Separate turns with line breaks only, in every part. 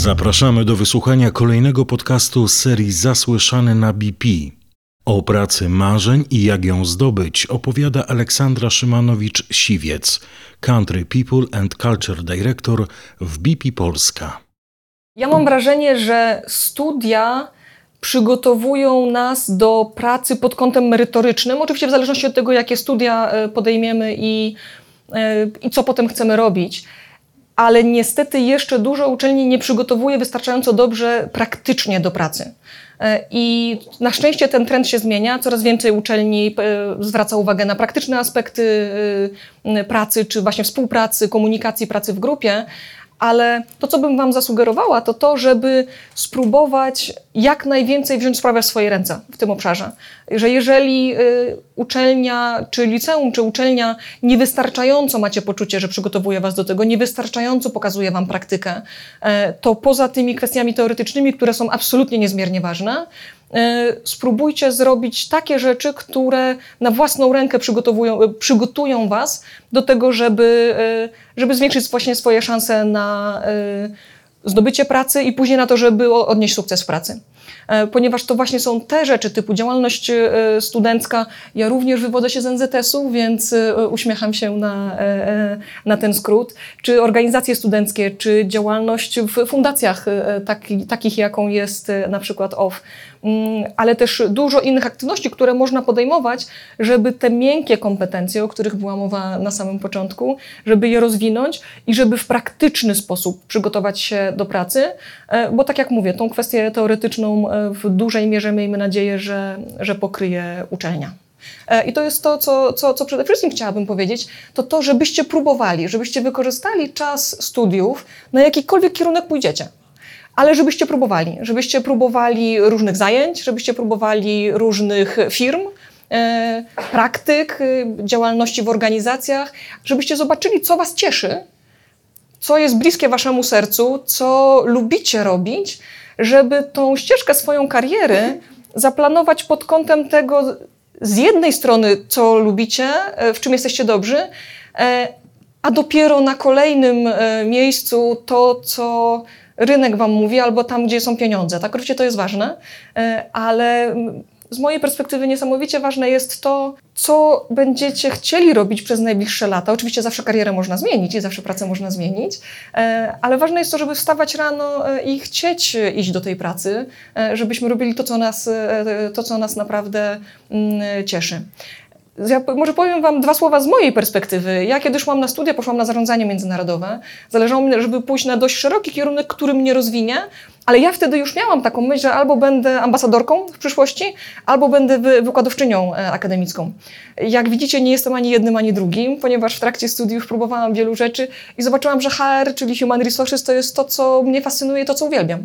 Zapraszamy do wysłuchania kolejnego podcastu z serii Zasłyszany na BP. O pracy marzeń i jak ją zdobyć opowiada Aleksandra Szymanowicz-Siwiec, Country People and Culture Director w BP Polska.
Ja mam wrażenie, że studia przygotowują nas do pracy pod kątem merytorycznym, oczywiście w zależności od tego, jakie studia e, podejmiemy i, e, i co potem chcemy robić ale niestety jeszcze dużo uczelni nie przygotowuje wystarczająco dobrze praktycznie do pracy. E, I na szczęście ten trend się zmienia. Coraz więcej uczelni e, zwraca uwagę na praktyczne aspekty e, pracy, czy właśnie współpracy, komunikacji, pracy w grupie, ale to, co bym Wam zasugerowała, to to, żeby spróbować jak najwięcej wziąć sprawę w swoje ręce w tym obszarze. Że jeżeli y, uczelnia, czy liceum, czy uczelnia niewystarczająco macie poczucie, że przygotowuje Was do tego, niewystarczająco pokazuje Wam praktykę, y, to poza tymi kwestiami teoretycznymi, które są absolutnie niezmiernie ważne, E, spróbujcie zrobić takie rzeczy, które na własną rękę przygotowują, e, przygotują Was do tego, żeby, e, żeby zwiększyć właśnie swoje szanse na zdobycie pracy i później na to, żeby odnieść sukces w pracy. E, ponieważ to właśnie są te rzeczy typu działalność e, studencka. Ja również wywodzę się z NZS-u, więc e, uśmiecham się na, na ten skrót. Czy organizacje studenckie, czy działalność w fundacjach taki, takich, jaką jest na przykład OFF, ale też dużo innych aktywności, które można podejmować, żeby te miękkie kompetencje, o których była mowa na samym początku, żeby je rozwinąć i żeby w praktyczny sposób przygotować się do pracy, bo tak jak mówię, tą kwestię teoretyczną w dużej mierze miejmy nadzieję, że, że pokryje uczelnia. E, I to jest to, co, co, co przede wszystkim chciałabym powiedzieć, to to, żebyście próbowali, żebyście wykorzystali czas studiów na jakikolwiek kierunek pójdziecie. Ale żebyście próbowali, żebyście próbowali różnych zajęć, żebyście próbowali różnych firm, e, praktyk, e, działalności w organizacjach, żebyście zobaczyli, co Was cieszy, co jest bliskie Waszemu sercu, co lubicie robić, żeby tą ścieżkę swoją kariery zaplanować pod kątem tego, z jednej strony, co lubicie, e, w czym jesteście dobrzy, a dopiero na kolejnym miejscu to, co rynek Wam mówi, albo tam, gdzie są pieniądze. Tak, oczywiście to jest ważne, ale z mojej perspektywy niesamowicie ważne jest to, co będziecie chcieli robić przez najbliższe lata. Oczywiście zawsze karierę można zmienić i zawsze pracę można zmienić, e, ale ważne jest to, żeby wstawać rano e, i chcieć iść do tej pracy, e, żebyśmy robili to, co nas, to, co nas naprawdę mm, cieszy. Ja może powiem Wam dwa słowa z mojej perspektywy. Ja kiedy szłam na studia, poszłam na zarządzanie międzynarodowe. Zależało mi, żeby pójść na dość szeroki kierunek, który mnie rozwinie, ale ja wtedy już miałam taką myśl, że albo będę ambasadorką w przyszłości, albo będę wy wykładowczynią e, akademicką. Jak widzicie, nie jestem ani jednym, ani drugim, ponieważ w trakcie studiów próbowałam wielu rzeczy i zobaczyłam, że HR, czyli Human Resources, to jest to, co mnie fascynuje, to, co uwielbiam.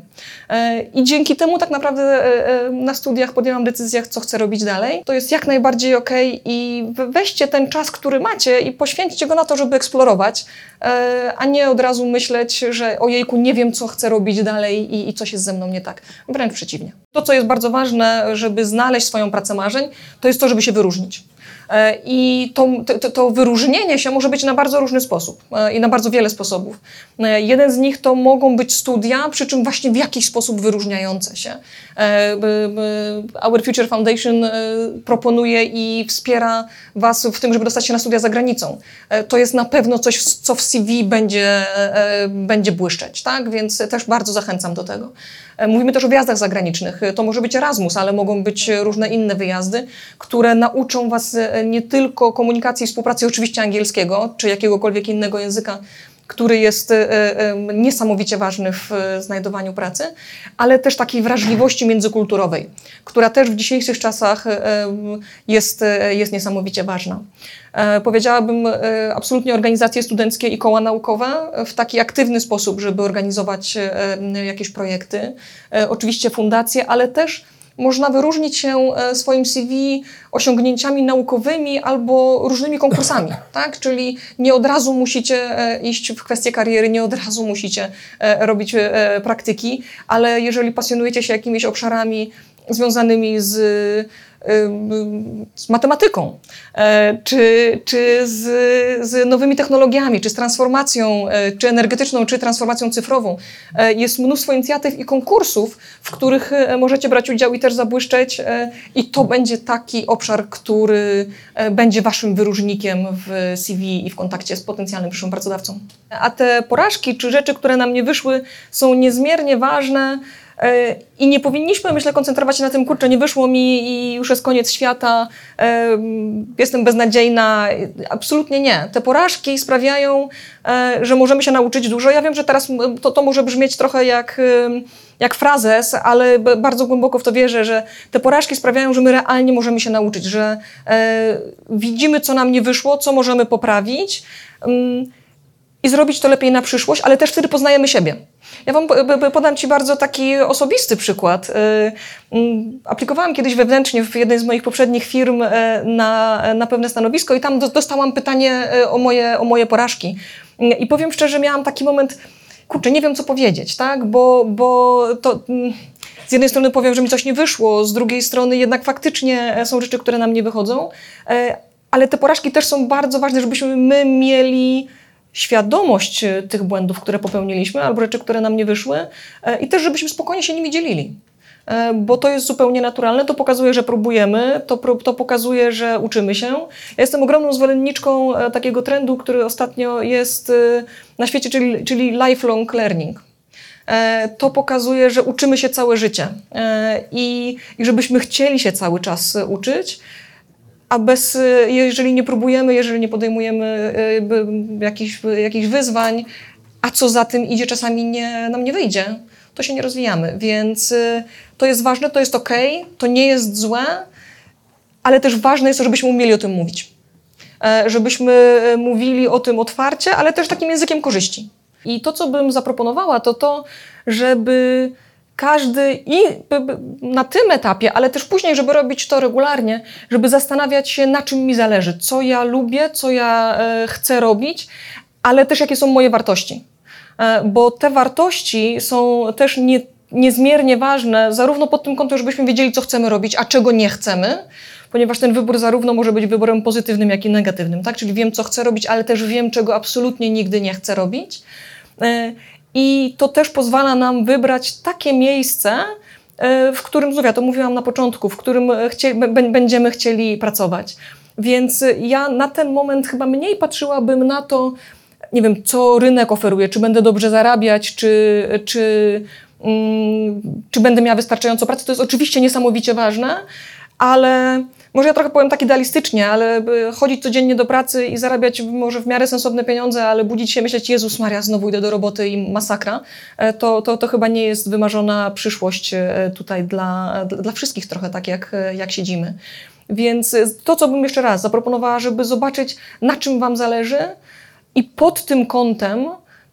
E, I dzięki temu tak naprawdę e, na studiach podjęłam decyzję, co chcę robić dalej. To jest jak najbardziej ok i weźcie ten czas, który macie i poświęćcie go na to, żeby eksplorować, a nie od razu myśleć, że ojejku, nie wiem, co chcę robić dalej i, i coś jest ze mną nie tak. Wręcz przeciwnie. To, co jest bardzo ważne, żeby znaleźć swoją pracę marzeń, to jest to, żeby się wyróżnić. E, I to, to, to, wyróżnienie się może być na bardzo różny sposób e, i na bardzo wiele sposobów. E, jeden z nich to mogą być studia, przy czym właśnie w jakiś sposób wyróżniające się. Our Future Foundation proponuje i wspiera Was w tym, żeby dostać się na studia za granicą. To jest na pewno coś, co w CV będzie, będzie błyszczeć, tak? więc też bardzo zachęcam do tego. Mówimy też o wjazdach zagranicznych. To może być Erasmus, ale mogą być różne inne wyjazdy, które nauczą Was nie tylko komunikacji i współpracy, oczywiście angielskiego, czy jakiegokolwiek innego języka, który jest e, e, niesamowicie ważny w znajdowaniu pracy, ale też takiej wrażliwości międzykulturowej, która też w dzisiejszych czasach e, jest, jest niesamowicie ważna. Powiedziałabym absolutnie organizacje studenckie i koła naukowe w taki aktywny sposób, żeby organizować jakieś projekty. Oczywiście fundacje, ale też można wyróżnić się e, swoim CV osiągnięciami naukowymi albo różnymi konkursami, tak? Czyli nie od razu musicie e, iść w kwestię kariery, nie od razu musicie e, robić praktyki, ale jeżeli pasjonujecie się jakimiś obszarami związanymi z z matematyką, e, czy, czy z, z, nowymi technologiami, czy z transformacją, e, czy energetyczną, czy transformacją cyfrową. E, jest mnóstwo inicjatyw i konkursów, w których możecie brać udział i też zabłyszczeć, i to będzie taki obszar, który będzie waszym wyróżnikiem w CV i w kontakcie z potencjalnym przyszłym pracodawcą. A te porażki, czy rzeczy, które nam nie wyszły, są niezmiernie ważne I nie powinniśmy, myślę, koncentrować się na tym, kurczę, nie wyszło mi i już jest koniec świata, e, jestem beznadziejna. Absolutnie nie. Te porażki sprawiają, e, że możemy się nauczyć dużo. Ja wiem, że teraz to, to może brzmieć trochę jak, jak frazes, ale bardzo głęboko w to wierzę, że te porażki sprawiają, że my realnie możemy się nauczyć, że widzimy, co nam nie wyszło, co możemy poprawić mm, i zrobić to lepiej na przyszłość, ale też wtedy poznajemy siebie. Ja Wam podam Ci bardzo taki osobisty przykład. Y, mm, aplikowałam kiedyś wewnętrznie w jednej z moich poprzednich firm y, na, na pewne stanowisko i tam dostałam pytanie y, o moje, o moje porażki. I powiem szczerze, miałam taki moment, kurczę, nie wiem co powiedzieć, tak? Bo, bo to mm, z jednej strony powiem, że mi coś nie wyszło, z drugiej strony jednak faktycznie są rzeczy, które nam nie wychodzą, ale te porażki też są bardzo ważne, żebyśmy my mieli świadomość e, tych błędów, które popełniliśmy, albo rzeczy, które nam nie wyszły, e, i też, żebyśmy spokojnie się nimi dzielili. E, bo to jest zupełnie naturalne, to pokazuje, że próbujemy, to, to pokazuje, że uczymy się. Ja jestem ogromną zwolenniczką takiego trendu, który ostatnio jest na świecie, czyli, czyli lifelong learning to pokazuje, że uczymy się całe życie i, i żebyśmy chcieli się cały czas uczyć, a bez, jeżeli nie próbujemy, jeżeli nie podejmujemy e, jakichś, jakichś wyzwań, a co za tym idzie, czasami nie, nam nie wyjdzie, to się nie rozwijamy. Więc e, to jest ważne, to jest ok, to nie jest złe, ale też ważne jest to, żebyśmy umieli o tym mówić. E, żebyśmy mówili o tym otwarcie, ale też takim językiem korzyści. I to, co bym zaproponowała, to to, żeby każdy i na tym etapie, ale też później, żeby robić to regularnie, żeby zastanawiać się, na czym mi zależy, co ja lubię, co ja e, chcę robić, ale też jakie są moje wartości. E, bo te wartości są też nie, niezmiernie ważne, zarówno pod tym kątem, żebyśmy wiedzieli, co chcemy robić, a czego nie chcemy, ponieważ ten wybór zarówno może być wyborem pozytywnym, jak i negatywnym, tak? Czyli wiem, co chcę robić, ale też wiem, czego absolutnie nigdy nie chcę robić. E, i to też pozwala nam wybrać takie miejsce, e, w którym, znów ja to mówiłam na początku, w którym chcie, będziemy chcieli pracować. Więc ja na ten moment chyba mniej patrzyłabym na to, nie wiem, co rynek oferuje, czy będę dobrze zarabiać, czy, czy, mm, czy będę miała wystarczająco pracy. To jest oczywiście niesamowicie ważne, ale może ja trochę powiem tak idealistycznie, ale chodzić codziennie do pracy i zarabiać może w miarę sensowne pieniądze, ale budzić się myśleć, Jezus Maria, znowu idę do roboty i masakra, e, to, to, to chyba nie jest wymarzona przyszłość e, tutaj dla, dla wszystkich trochę tak, jak, jak siedzimy. Więc to, co bym jeszcze raz zaproponowała, żeby zobaczyć, na czym Wam zależy i pod tym kątem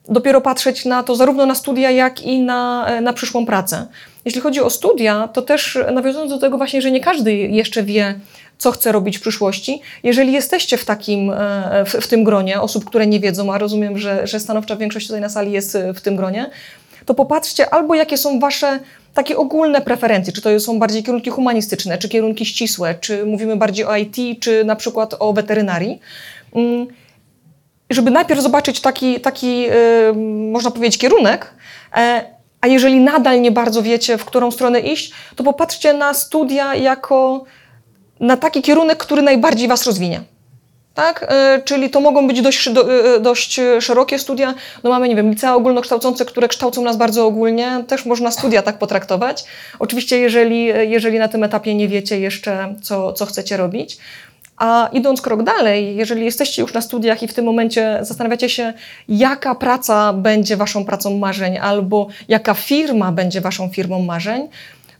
dopiero patrzeć na to zarówno na studia, jak i na, na przyszłą pracę. Jeśli chodzi o studia, to też nawiązując do tego właśnie, że nie każdy jeszcze wie, co chce robić w przyszłości. Jeżeli jesteście w takim, e, w, w tym gronie osób, które nie wiedzą, a rozumiem, że, że stanowcza większość tutaj na sali jest w tym gronie, to popatrzcie albo jakie są wasze takie ogólne preferencje, czy to są bardziej kierunki humanistyczne, czy kierunki ścisłe, czy mówimy bardziej o IT, czy na przykład o weterynarii. Żeby najpierw zobaczyć taki, taki e, można powiedzieć, kierunek, e, a jeżeli nadal nie bardzo wiecie, w którą stronę iść, to popatrzcie na studia jako na taki kierunek, który najbardziej Was rozwinie. Tak? E, czyli to mogą być dość, dość szerokie studia. No mamy, nie wiem, licea ogólnokształcące, które kształcą nas bardzo ogólnie. Też można studia tak potraktować. Oczywiście, jeżeli, jeżeli na tym etapie nie wiecie jeszcze, co, co chcecie robić. A idąc krok dalej, jeżeli jesteście już na studiach i w tym momencie zastanawiacie się, jaka praca będzie waszą pracą marzeń, albo jaka firma będzie waszą firmą marzeń,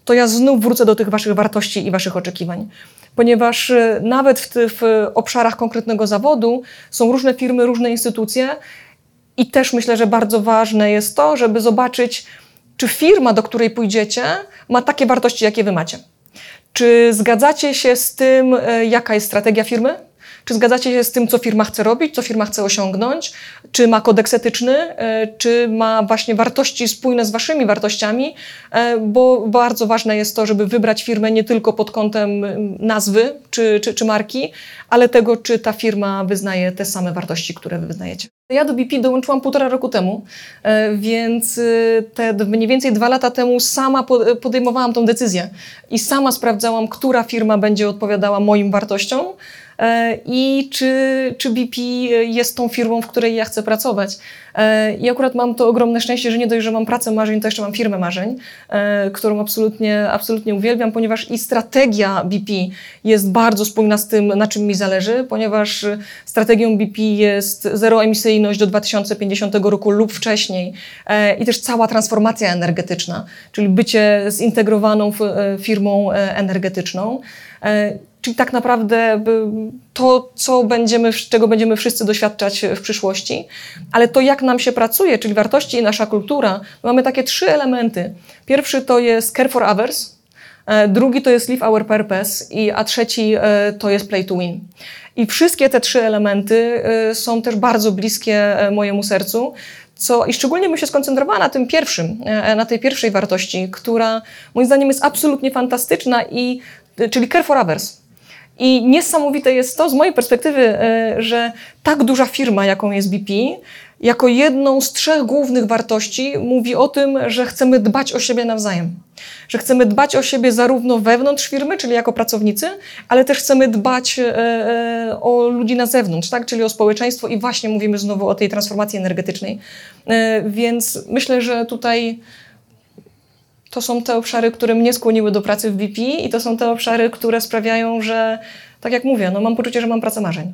to ja znów wrócę do tych waszych wartości i waszych oczekiwań. Ponieważ y, nawet w, w obszarach konkretnego zawodu są różne firmy, różne instytucje, i też myślę, że bardzo ważne jest to, żeby zobaczyć, czy firma, do której pójdziecie, ma takie wartości, jakie wy macie. Czy zgadzacie się z tym, e, jaka jest strategia firmy? Czy zgadzacie się z tym, co firma chce robić, co firma chce osiągnąć? Czy ma kodeks etyczny? E, czy ma właśnie wartości spójne z waszymi wartościami? E, bo bardzo ważne jest to, żeby wybrać firmę nie tylko pod kątem nazwy czy, czy, czy marki, ale tego, czy ta firma wyznaje te same wartości, które wy wyznajecie. Ja do BP dołączyłam półtora roku temu, e, więc te mniej więcej dwa lata temu sama podejmowałam tą decyzję i sama sprawdzałam, która firma będzie odpowiadała moim wartościom i czy, czy BP jest tą firmą, w której ja chcę pracować. E, I akurat mam to ogromne szczęście, że nie dość, że mam pracę marzeń, to jeszcze mam firmę marzeń, e, którą absolutnie, absolutnie uwielbiam, ponieważ i strategia BP jest bardzo spójna z tym, na czym mi zależy, ponieważ strategią BP jest zeroemisyjność do 2050 roku lub wcześniej i też cała transformacja energetyczna, czyli bycie zintegrowaną firmą energetyczną. Czyli tak naprawdę to, co będziemy, czego będziemy wszyscy doświadczać w przyszłości, ale to, jak nam się pracuje, czyli wartości i nasza kultura, mamy takie trzy elementy. Pierwszy to jest care for others, e, drugi to jest live our purpose, i, a trzeci e, to jest play to win. I wszystkie te trzy elementy e, są też bardzo bliskie mojemu sercu. Co, I szczególnie bym się skoncentrowała na tym pierwszym, na tej pierwszej wartości, która moim zdaniem jest absolutnie fantastyczna, i, czyli care for others. I niesamowite jest to z mojej perspektywy, e, że tak duża firma, jaką jest BP, jako jedną z trzech głównych wartości mówi o tym, że chcemy dbać o siebie nawzajem. Że chcemy dbać o siebie zarówno wewnątrz firmy, czyli jako pracownicy, ale też chcemy dbać e, e, o ludzi na zewnątrz, tak? czyli o społeczeństwo i właśnie mówimy znowu o tej transformacji energetycznej. Więc myślę, że tutaj to są te obszary, które mnie skłoniły do pracy w BP i to są te obszary, które sprawiają, że, tak jak mówię, no mam poczucie, że mam pracę marzeń.